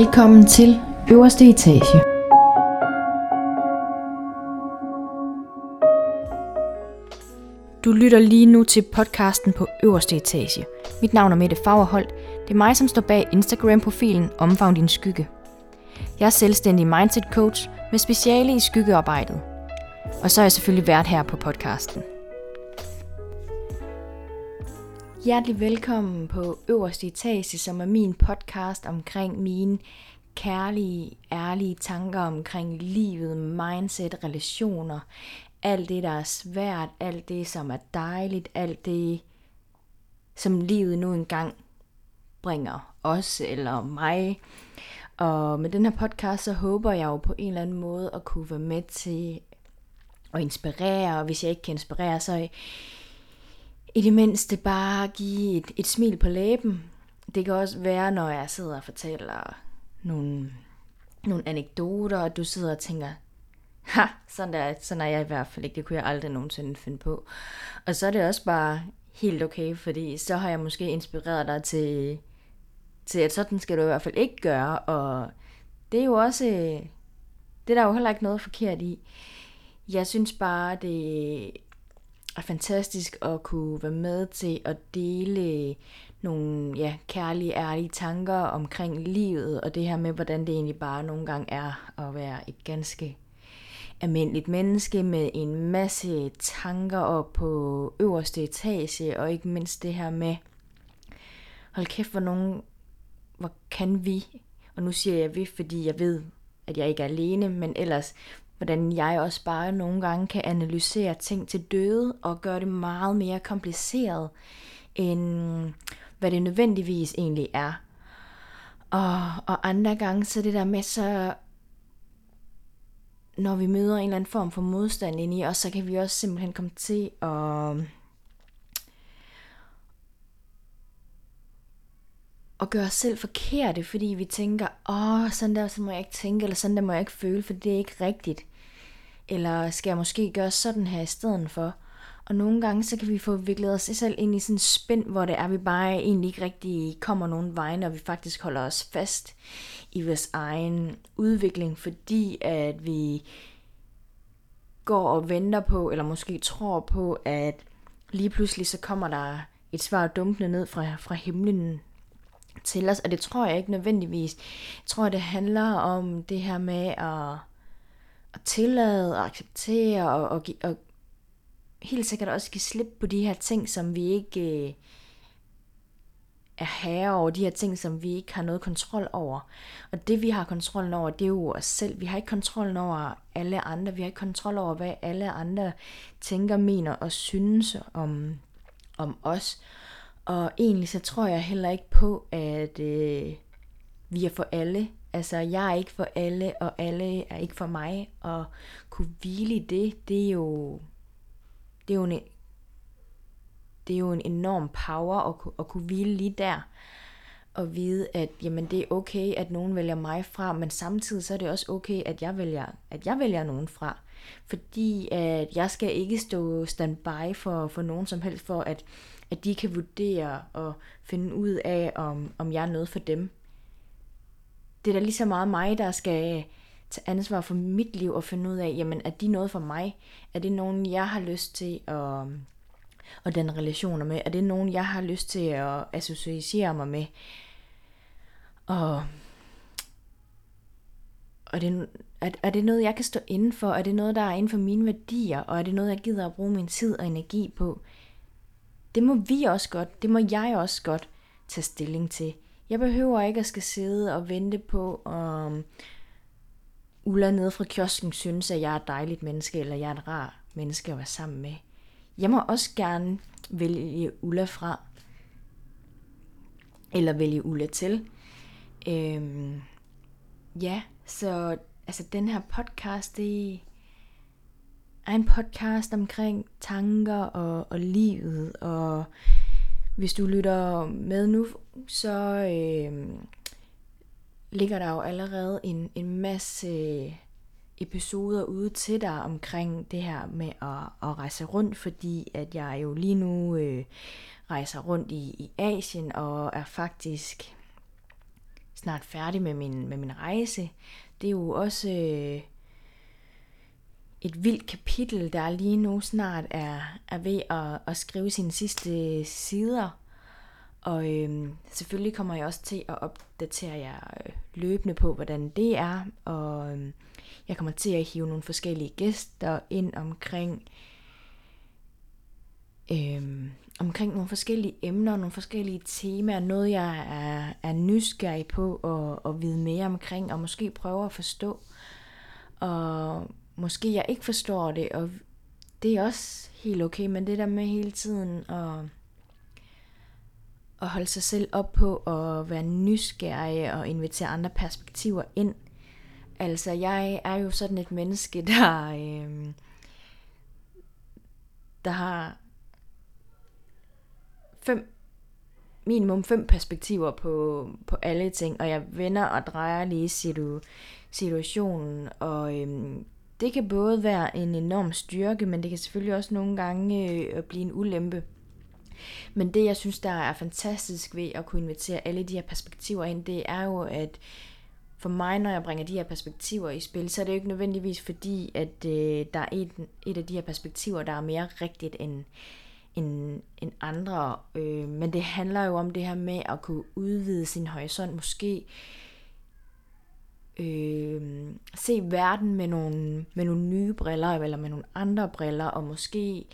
Velkommen til øverste etage. Du lytter lige nu til podcasten på øverste etage. Mit navn er Mette Fagerholt. Det er mig, som står bag Instagram-profilen Omfavn din skygge. Jeg er selvstændig mindset coach med speciale i skyggearbejdet. Og så er jeg selvfølgelig vært her på podcasten. Hjertelig velkommen på Øverste Etage, som er min podcast omkring mine kærlige, ærlige tanker omkring livet, mindset, relationer, alt det, der er svært, alt det, som er dejligt, alt det, som livet nu engang bringer os eller mig. Og med den her podcast, så håber jeg jo på en eller anden måde at kunne være med til at inspirere, og hvis jeg ikke kan inspirere, så i det mindste bare give et, et smil på læben. Det kan også være, når jeg sidder og fortæller nogle, nogle anekdoter, og du sidder og tænker, ha, sådan, der, sådan er jeg i hvert fald ikke, det kunne jeg aldrig nogensinde finde på. Og så er det også bare helt okay, fordi så har jeg måske inspireret dig til, til at sådan skal du i hvert fald ikke gøre, og det er jo også, øh, det er der jo heller ikke noget forkert i. Jeg synes bare, det er fantastisk at kunne være med til at dele nogle ja, kærlige, ærlige tanker omkring livet, og det her med, hvordan det egentlig bare nogle gange er at være et ganske almindeligt menneske med en masse tanker op på øverste etage, og ikke mindst det her med, hold kæft, hvor nogen, hvor kan vi, og nu siger jeg vi, fordi jeg ved, at jeg ikke er alene, men ellers, hvordan jeg også bare nogle gange kan analysere ting til døde og gøre det meget mere kompliceret, end hvad det nødvendigvis egentlig er. Og, og andre gange, så det der med, så når vi møder en eller anden form for modstand ind i os, så kan vi også simpelthen komme til at at gøre os selv forkerte, fordi vi tænker, åh, sådan der så må jeg ikke tænke, eller sådan der må jeg ikke føle, for det er ikke rigtigt. Eller skal jeg måske gøre sådan her i stedet for? Og nogle gange, så kan vi få viklet os selv ind i sådan en spænd, hvor det er, vi bare egentlig ikke rigtig kommer nogen vej, når vi faktisk holder os fast i vores egen udvikling, fordi at vi går og venter på, eller måske tror på, at lige pludselig så kommer der et svar dumpende ned fra, fra himlen til os, og det tror jeg ikke nødvendigvis. Jeg tror, det handler om det her med at, at tillade og acceptere og, og, og helt sikkert også give slip på de her ting, som vi ikke øh, er herre over, de her ting, som vi ikke har noget kontrol over. Og det vi har kontrollen over, det er jo os selv. Vi har ikke kontrollen over alle andre. Vi har ikke kontrol over, hvad alle andre tænker, mener og synes om, om os. Og egentlig så tror jeg heller ikke på, at øh, vi er for alle. Altså, jeg er ikke for alle, og alle er ikke for mig. Og kunne hvile i det, det er jo, det er jo en, det er jo en enorm power at, at kunne hvile lige der. Og vide, at jamen, det er okay, at nogen vælger mig fra, men samtidig så er det også okay, at jeg vælger, at jeg vælger nogen fra. Fordi at jeg skal ikke stå standby for, for nogen som helst, for at at de kan vurdere og finde ud af, om, om jeg er noget for dem. Det er da lige så meget mig, der skal tage ansvar for mit liv og finde ud af, jamen er de noget for mig? Er det nogen, jeg har lyst til at, at den relationer med? Er det nogen, jeg har lyst til at associere mig med? Og, og det, er, er det noget, jeg kan stå inden for? Er det noget, der er inden for mine værdier? Og er det noget, jeg gider at bruge min tid og energi på? Det må vi også godt, det må jeg også godt tage stilling til. Jeg behøver ikke at skal sidde og vente på, om Ulla nede fra kiosken synes, at jeg er et dejligt menneske, eller jeg er et rar menneske at være sammen med. Jeg må også gerne vælge Ulla fra, eller vælge Ulla til. Øhm, ja, så altså den her podcast, det, er en podcast omkring tanker og, og livet, og hvis du lytter med nu, så øh, ligger der jo allerede en, en masse øh, episoder ude til dig omkring det her med at, at rejse rundt, fordi at jeg jo lige nu øh, rejser rundt i, i Asien og er faktisk snart færdig med min, med min rejse. Det er jo også øh, et vildt kapitel, der lige nu snart er, er ved at, at skrive sine sidste sider. Og øh, selvfølgelig kommer jeg også til at opdatere jer øh, løbende på, hvordan det er. Og øh, jeg kommer til at hive nogle forskellige gæster ind omkring øh, omkring nogle forskellige emner, nogle forskellige temaer, noget jeg er, er nysgerrig på og, at vide mere omkring, og måske prøve at forstå. Og måske jeg ikke forstår det, og det er også helt okay, men det der med hele tiden at, at holde sig selv op på at være nysgerrig og invitere andre perspektiver ind. Altså, jeg er jo sådan et menneske, der, øh, der har fem, minimum fem perspektiver på, på alle ting, og jeg vender og drejer lige situ, situationen, og øhm, det kan både være en enorm styrke, men det kan selvfølgelig også nogle gange øh, blive en ulempe. Men det, jeg synes, der er fantastisk ved at kunne invitere alle de her perspektiver ind, det er jo, at for mig, når jeg bringer de her perspektiver i spil, så er det jo ikke nødvendigvis fordi, at øh, der er et, et af de her perspektiver, der er mere rigtigt end, end, end andre. Øh, men det handler jo om det her med at kunne udvide sin horisont, måske øh, se verden med nogle, med nogle nye briller, eller med nogle andre briller, og måske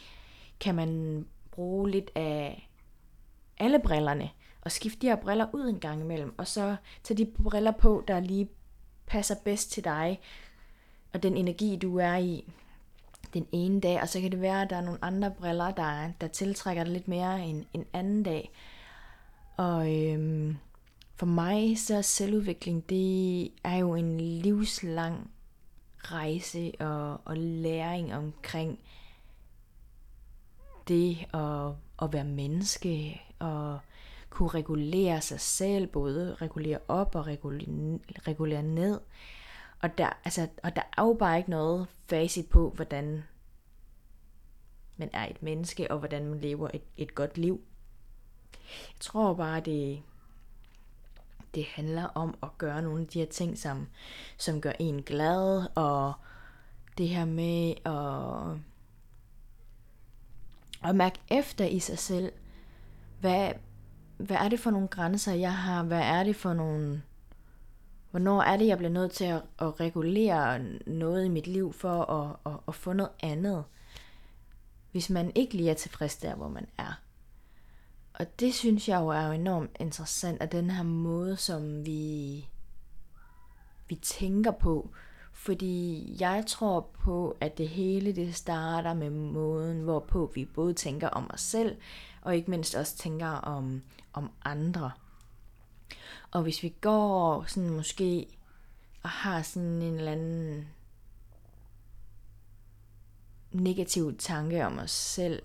kan man bruge lidt af alle brillerne, og skifte de her briller ud en gang imellem, og så tage de briller på, der lige passer bedst til dig, og den energi, du er i den ene dag, og så kan det være, at der er nogle andre briller, der, der tiltrækker dig lidt mere en, en anden dag. Og øhm, for mig så er selvudvikling, det er jo en livslang rejse og, og læring omkring det at, at være menneske og kunne regulere sig selv, både regulere op og regulere, regulere ned. Og der, altså, og der er jo bare ikke noget facit på, hvordan man er et menneske, og hvordan man lever et, et godt liv. Jeg tror bare, det, det handler om at gøre nogle af de her ting, som, som gør en glad, og det her med at, at mærke efter i sig selv, hvad, hvad er det for nogle grænser, jeg har, hvad er det for nogle Hvornår er det, jeg bliver nødt til at, at regulere noget i mit liv for at, at, at få noget andet? Hvis man ikke lige er tilfreds der, hvor man er. Og det synes jeg jo er jo enormt interessant, at den her måde, som vi, vi tænker på. Fordi jeg tror på, at det hele det starter med måden, hvorpå vi både tænker om os selv, og ikke mindst også tænker om, om andre. Og hvis vi går sådan måske og har sådan en eller anden negativ tanke om os selv,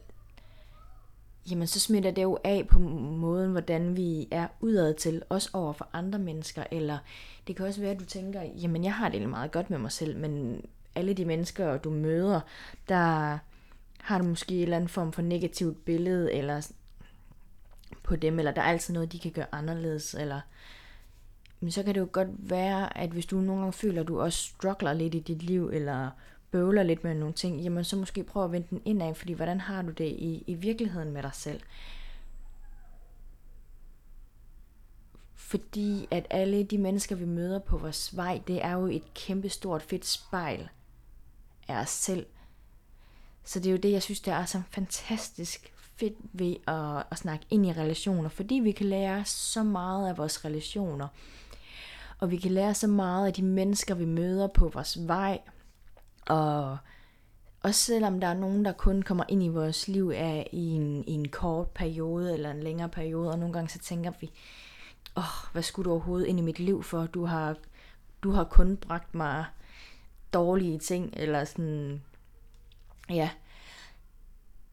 jamen så smitter det jo af på måden, hvordan vi er udad til, også over for andre mennesker, eller det kan også være, at du tænker, jamen jeg har det meget godt med mig selv, men alle de mennesker, du møder, der har du måske en eller anden form for negativt billede, eller på dem, eller der er altid noget, de kan gøre anderledes, eller men så kan det jo godt være, at hvis du nogle gange føler, at du også struggler lidt i dit liv, eller bøvler lidt med nogle ting, jamen så måske prøv at vende den indad, fordi hvordan har du det i, i virkeligheden med dig selv? Fordi at alle de mennesker, vi møder på vores vej, det er jo et kæmpe stort fedt spejl af os selv. Så det er jo det, jeg synes, der er så fantastisk fedt ved at, at snakke ind i relationer, fordi vi kan lære så meget af vores relationer. Og vi kan lære så meget af de mennesker, vi møder på vores vej. Og også selvom der er nogen, der kun kommer ind i vores liv af i en, i en kort periode eller en længere periode, og nogle gange så tænker vi, åh, oh, hvad skulle du overhovedet ind i mit liv for? Du har, du har kun bragt mig dårlige ting, eller sådan, ja.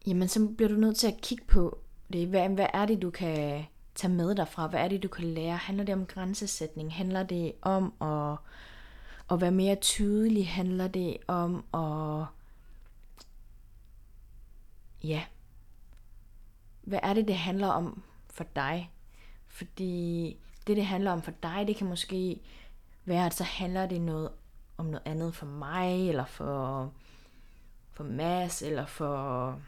Jamen, så bliver du nødt til at kigge på det. Hvad, hvad er det, du kan tage med derfra? Hvad er det, du kan lære? Handler det om grænsesætning? Handler det om at, at være mere tydelig? Handler det om at... Ja. Hvad er det, det handler om for dig? Fordi det, det handler om for dig, det kan måske være, at så handler det noget om noget andet for mig, eller for, for Mads, eller for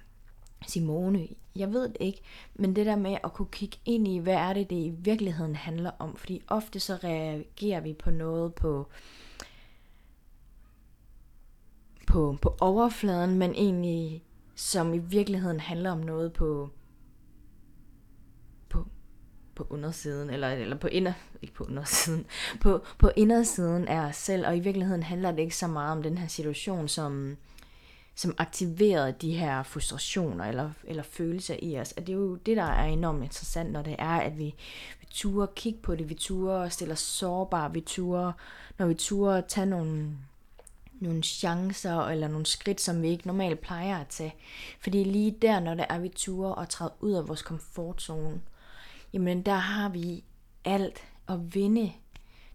Simone. Jeg ved det ikke, men det der med at kunne kigge ind i, hvad er det, det i virkeligheden handler om. Fordi ofte så reagerer vi på noget på, på, på overfladen, men egentlig som i virkeligheden handler om noget på, på, på undersiden, eller, eller på inder, ikke på undersiden, på, på indersiden af os selv, og i virkeligheden handler det ikke så meget om den her situation, som, som aktiverede de her frustrationer eller, eller følelser i os. Og det er jo det, der er enormt interessant, når det er, at vi, vi turer kigge på det, vi turer stille os sårbare, vi turer, når vi turer tage nogle, nogle chancer eller nogle skridt, som vi ikke normalt plejer at tage. Fordi lige der, når det er, vi turer og træder ud af vores komfortzone, jamen der har vi alt at vinde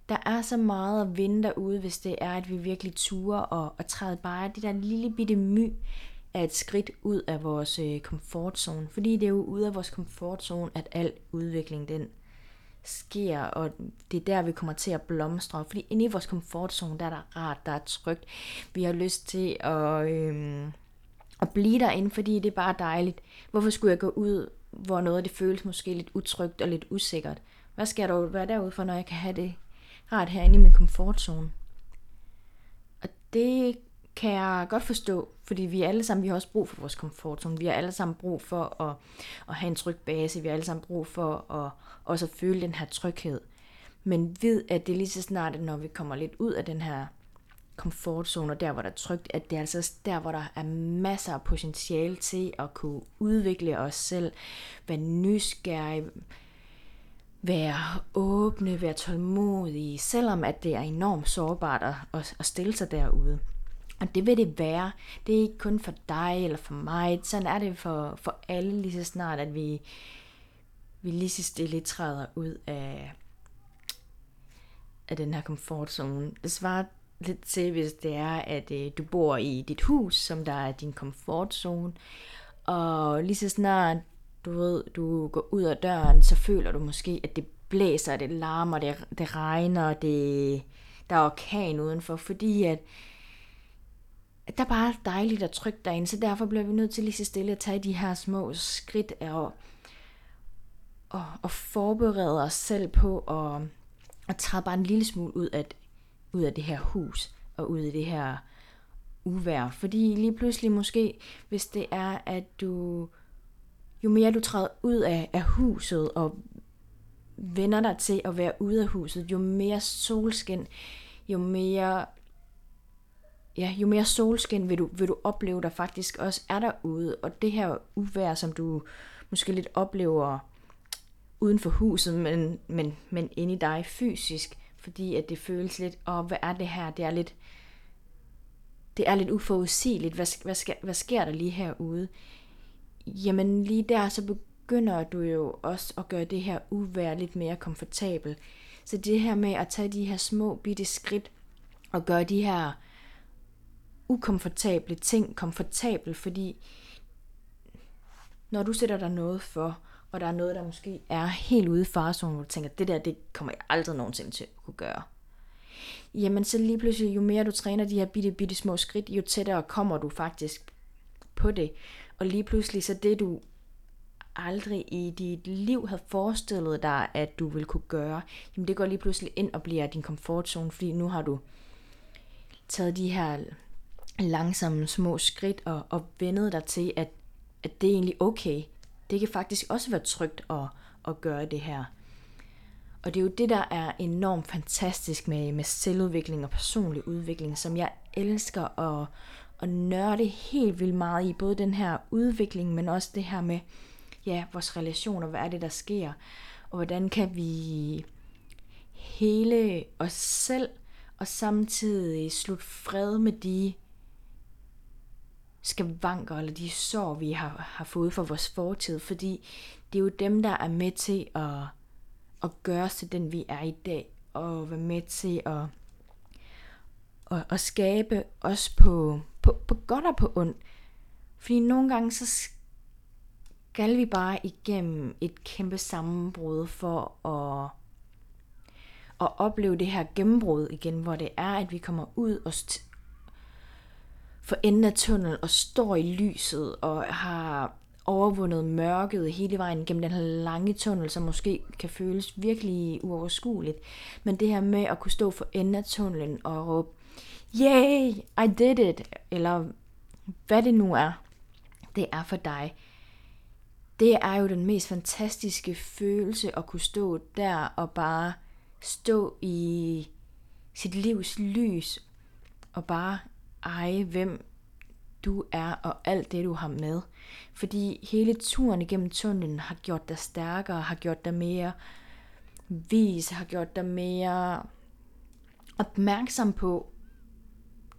der er så meget at vinde derude, hvis det er, at vi virkelig turer og, og træder bare det der lille bitte my af et skridt ud af vores øh, komfortzone. Fordi det er jo ude af vores komfortzone, at al udvikling den sker, og det er der, vi kommer til at blomstre. Fordi inde i vores komfortzone, der er der rart, der er trygt. Vi har lyst til at, øhm, at blive derinde, fordi det er bare dejligt. Hvorfor skulle jeg gå ud, hvor noget af det føles måske lidt utrygt og lidt usikkert? Hvad skal der være derude for, når jeg kan have det rart herinde i min komfortzone. Og det kan jeg godt forstå, fordi vi alle sammen, vi har også brug for vores komfortzone. Vi har alle sammen brug for at, at have en tryg base. Vi har alle sammen brug for at også at føle den her tryghed. Men ved, at det er lige så snart, at når vi kommer lidt ud af den her komfortzone, og der hvor der er trygt, at det er altså der, hvor der er masser af potentiale til at kunne udvikle os selv, være nysgerrige, være åbne, være tålmodige, selvom at det er enormt sårbart at, at stille sig derude. Og det vil det være. Det er ikke kun for dig eller for mig. Sådan er det for, for alle lige så snart, at vi, vi lige så stille træder ud af, af den her komfortzone. Det svarer lidt til, hvis det er, at øh, du bor i dit hus, som der er din komfortzone. Og lige så snart du ved, du går ud af døren, så føler du måske, at det blæser, det larmer, det, det regner, det, der er orkan udenfor, fordi at, at der er bare dejligt og trygt derinde, så derfor bliver vi nødt til lige så stille at tage de her små skridt og, og, og forberede os selv på at, at træde bare en lille smule ud af, ud af det her hus og ud af det her uvær. Fordi lige pludselig måske, hvis det er, at du jo mere du træder ud af, af huset og vender dig til at være ude af huset, jo mere solskin, jo mere ja, jo mere solskin vil du, vil du opleve, der faktisk også er derude. Og det her uvær, som du måske lidt oplever uden for huset, men, men, men inde i dig fysisk, fordi at det føles lidt, og oh, hvad er det her? Det er lidt, det er lidt uforudsigeligt. Hvad, hvad, hvad, hvad sker der lige herude? jamen lige der, så begynder du jo også at gøre det her uvær lidt mere komfortabel. Så det her med at tage de her små bitte skridt og gøre de her ukomfortable ting komfortabel, fordi når du sætter dig noget for, og der er noget, der måske er helt ude i farzonen, hvor du tænker, det der, det kommer jeg aldrig nogensinde til at kunne gøre. Jamen så lige pludselig, jo mere du træner de her bitte, bitte små skridt, jo tættere kommer du faktisk på det. Og lige pludselig så det du aldrig i dit liv havde forestillet dig, at du ville kunne gøre, jamen det går lige pludselig ind og bliver din komfortzone, fordi nu har du taget de her langsomme små skridt og, og vendet dig til, at, at det er egentlig okay. Det kan faktisk også være trygt at, at gøre det her. Og det er jo det, der er enormt fantastisk med, med selvudvikling og personlig udvikling, som jeg elsker at, at nørde helt vildt meget i, både den her udvikling, men også det her med, ja, vores relationer, hvad er det, der sker, og hvordan kan vi hele os selv, og samtidig slutte fred med de skavanker, eller de sår, vi har, har fået fra vores fortid, fordi det er jo dem, der er med til at, at gøre os til den, vi er i dag, og være med til at, at, at skabe os på, på, på godt og på ondt. Fordi nogle gange så skal vi bare igennem et kæmpe sammenbrud for at, at opleve det her gennembrud igen, hvor det er, at vi kommer ud og for enden af tunnelen og står i lyset og har overvundet mørket hele vejen gennem den her lange tunnel, som måske kan føles virkelig uoverskueligt. Men det her med at kunne stå for enden af tunnelen og råbe, yay, I did it, eller hvad det nu er, det er for dig. Det er jo den mest fantastiske følelse at kunne stå der og bare stå i sit livs lys og bare eje, hvem du er og alt det, du har med. Fordi hele turen igennem tunnelen har gjort dig stærkere, har gjort dig mere vis, har gjort dig mere opmærksom på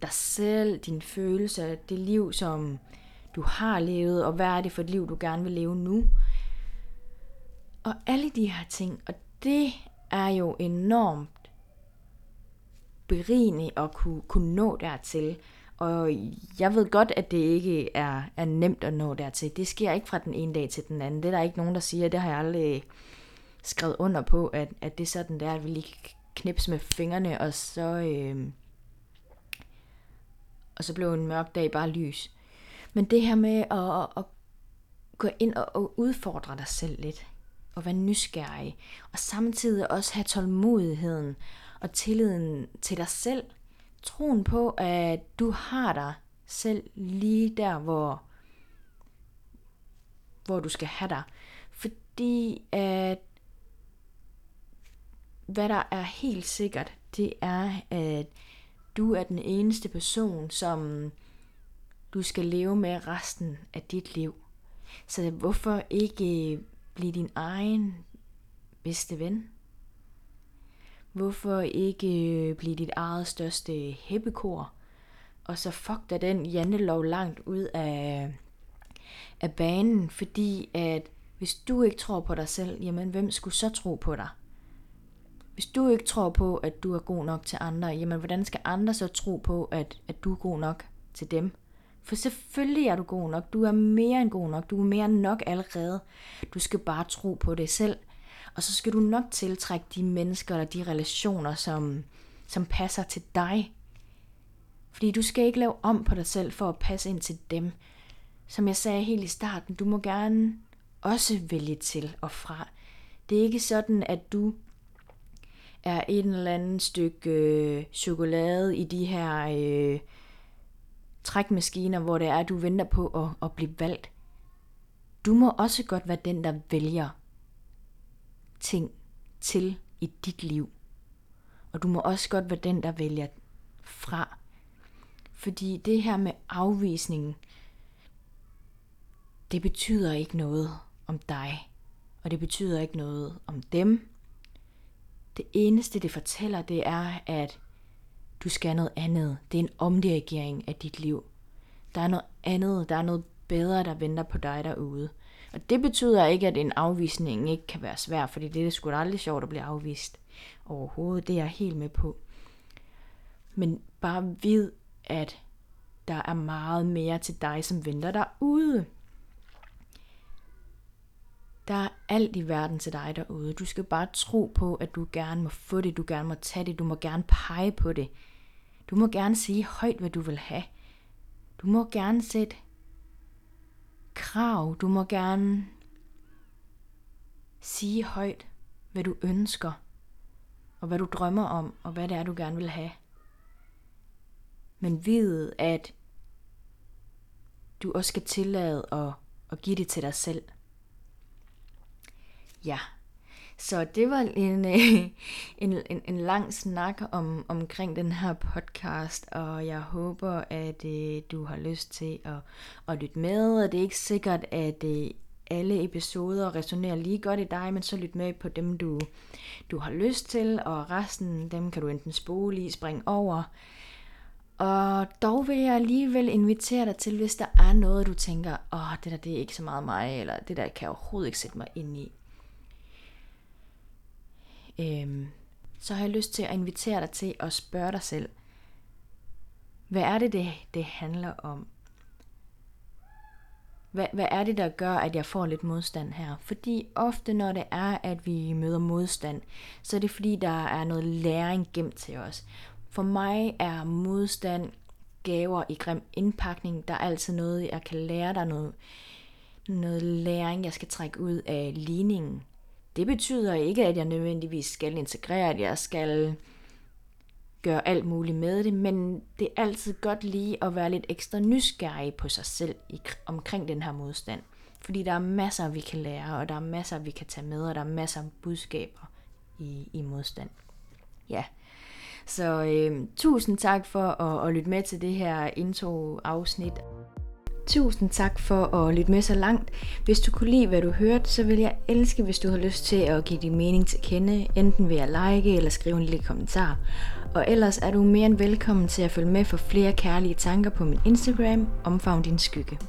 dig selv, dine følelser, det liv, som du har levet, og hvad er det for et liv, du gerne vil leve nu. Og alle de her ting, og det er jo enormt berigende at kunne, kunne nå dertil. Og jeg ved godt, at det ikke er, er nemt at nå dertil. Det sker ikke fra den ene dag til den anden. Det er der ikke nogen, der siger. Det har jeg aldrig skrevet under på, at, at det er sådan, der, at vi lige knips med fingrene, og så, øh, og så blev en mørk dag bare lys. Men det her med at, at gå ind og udfordre dig selv lidt, og være nysgerrig, og samtidig også have tålmodigheden og tilliden til dig selv, troen på, at du har dig selv lige der, hvor, hvor du skal have dig. Fordi at hvad der er helt sikkert, det er, at du er den eneste person, som du skal leve med resten af dit liv. Så hvorfor ikke blive din egen bedste ven? Hvorfor ikke øh, blive dit eget største heppekor? Og så fuck da den jantelov langt ud af, af banen, fordi at hvis du ikke tror på dig selv, jamen hvem skulle så tro på dig? Hvis du ikke tror på, at du er god nok til andre, jamen hvordan skal andre så tro på, at, at du er god nok til dem? For selvfølgelig er du god nok. Du er mere end god nok. Du er mere end nok allerede. Du skal bare tro på det selv. Og så skal du nok tiltrække de mennesker eller de relationer, som, som passer til dig. Fordi du skal ikke lave om på dig selv for at passe ind til dem. Som jeg sagde helt i starten, du må gerne også vælge til og fra. Det er ikke sådan, at du er et eller andet stykke øh, chokolade i de her øh, trækmaskiner, hvor det er, at du venter på at, at blive valgt. Du må også godt være den, der vælger ting til i dit liv. Og du må også godt være den, der vælger fra. Fordi det her med afvisningen, det betyder ikke noget om dig. Og det betyder ikke noget om dem. Det eneste, det fortæller, det er, at du skal noget andet. Det er en omdirigering af dit liv. Der er noget andet, der er noget bedre, der venter på dig derude. Og det betyder ikke, at en afvisning ikke kan være svær, fordi det er sgu da aldrig sjovt at blive afvist overhovedet. Det er jeg helt med på. Men bare vid, at der er meget mere til dig, som venter derude. Der er alt i verden til dig derude. Du skal bare tro på, at du gerne må få det, du gerne må tage det, du må gerne pege på det. Du må gerne sige højt, hvad du vil have. Du må gerne sætte krav. Du må gerne sige højt, hvad du ønsker, og hvad du drømmer om, og hvad det er, du gerne vil have. Men vid, at du også skal tillade at, at give det til dig selv. Ja, så det var en, øh, en, en, en lang snak om, omkring den her podcast, og jeg håber, at øh, du har lyst til at, at lytte med, og det er ikke sikkert, at øh, alle episoder resonerer lige godt i dig, men så lyt med på dem, du, du har lyst til, og resten, dem kan du enten spole i, springe over. Og dog vil jeg alligevel invitere dig til, hvis der er noget, du tænker, åh, det der det er ikke så meget mig, eller det der kan jeg overhovedet ikke sætte mig ind i øhm, så har jeg lyst til at invitere dig til at spørge dig selv, hvad er det, det, det handler om? hvad, hvad er det, der gør, at jeg får lidt modstand her? Fordi ofte, når det er, at vi møder modstand, så er det fordi, der er noget læring gemt til os. For mig er modstand gaver i grim indpakning. Der er altid noget, jeg kan lære dig noget, noget læring, jeg skal trække ud af ligningen. Det betyder ikke, at jeg nødvendigvis skal integrere, at jeg skal gøre alt muligt med det, men det er altid godt lige at være lidt ekstra nysgerrig på sig selv i, omkring den her modstand. Fordi der er masser, vi kan lære, og der er masser, vi kan tage med, og der er masser af budskaber i, i modstand. Ja, så øh, tusind tak for at, at lytte med til det her intro-afsnit. Tusind tak for at lytte med så langt. Hvis du kunne lide, hvad du hørte, så vil jeg elske, hvis du har lyst til at give din mening til kende, enten ved at like eller skrive en lille kommentar. Og ellers er du mere end velkommen til at følge med for flere kærlige tanker på min Instagram, Omfavn din skygge.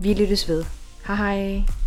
Vi lyttes ved. Hej hej!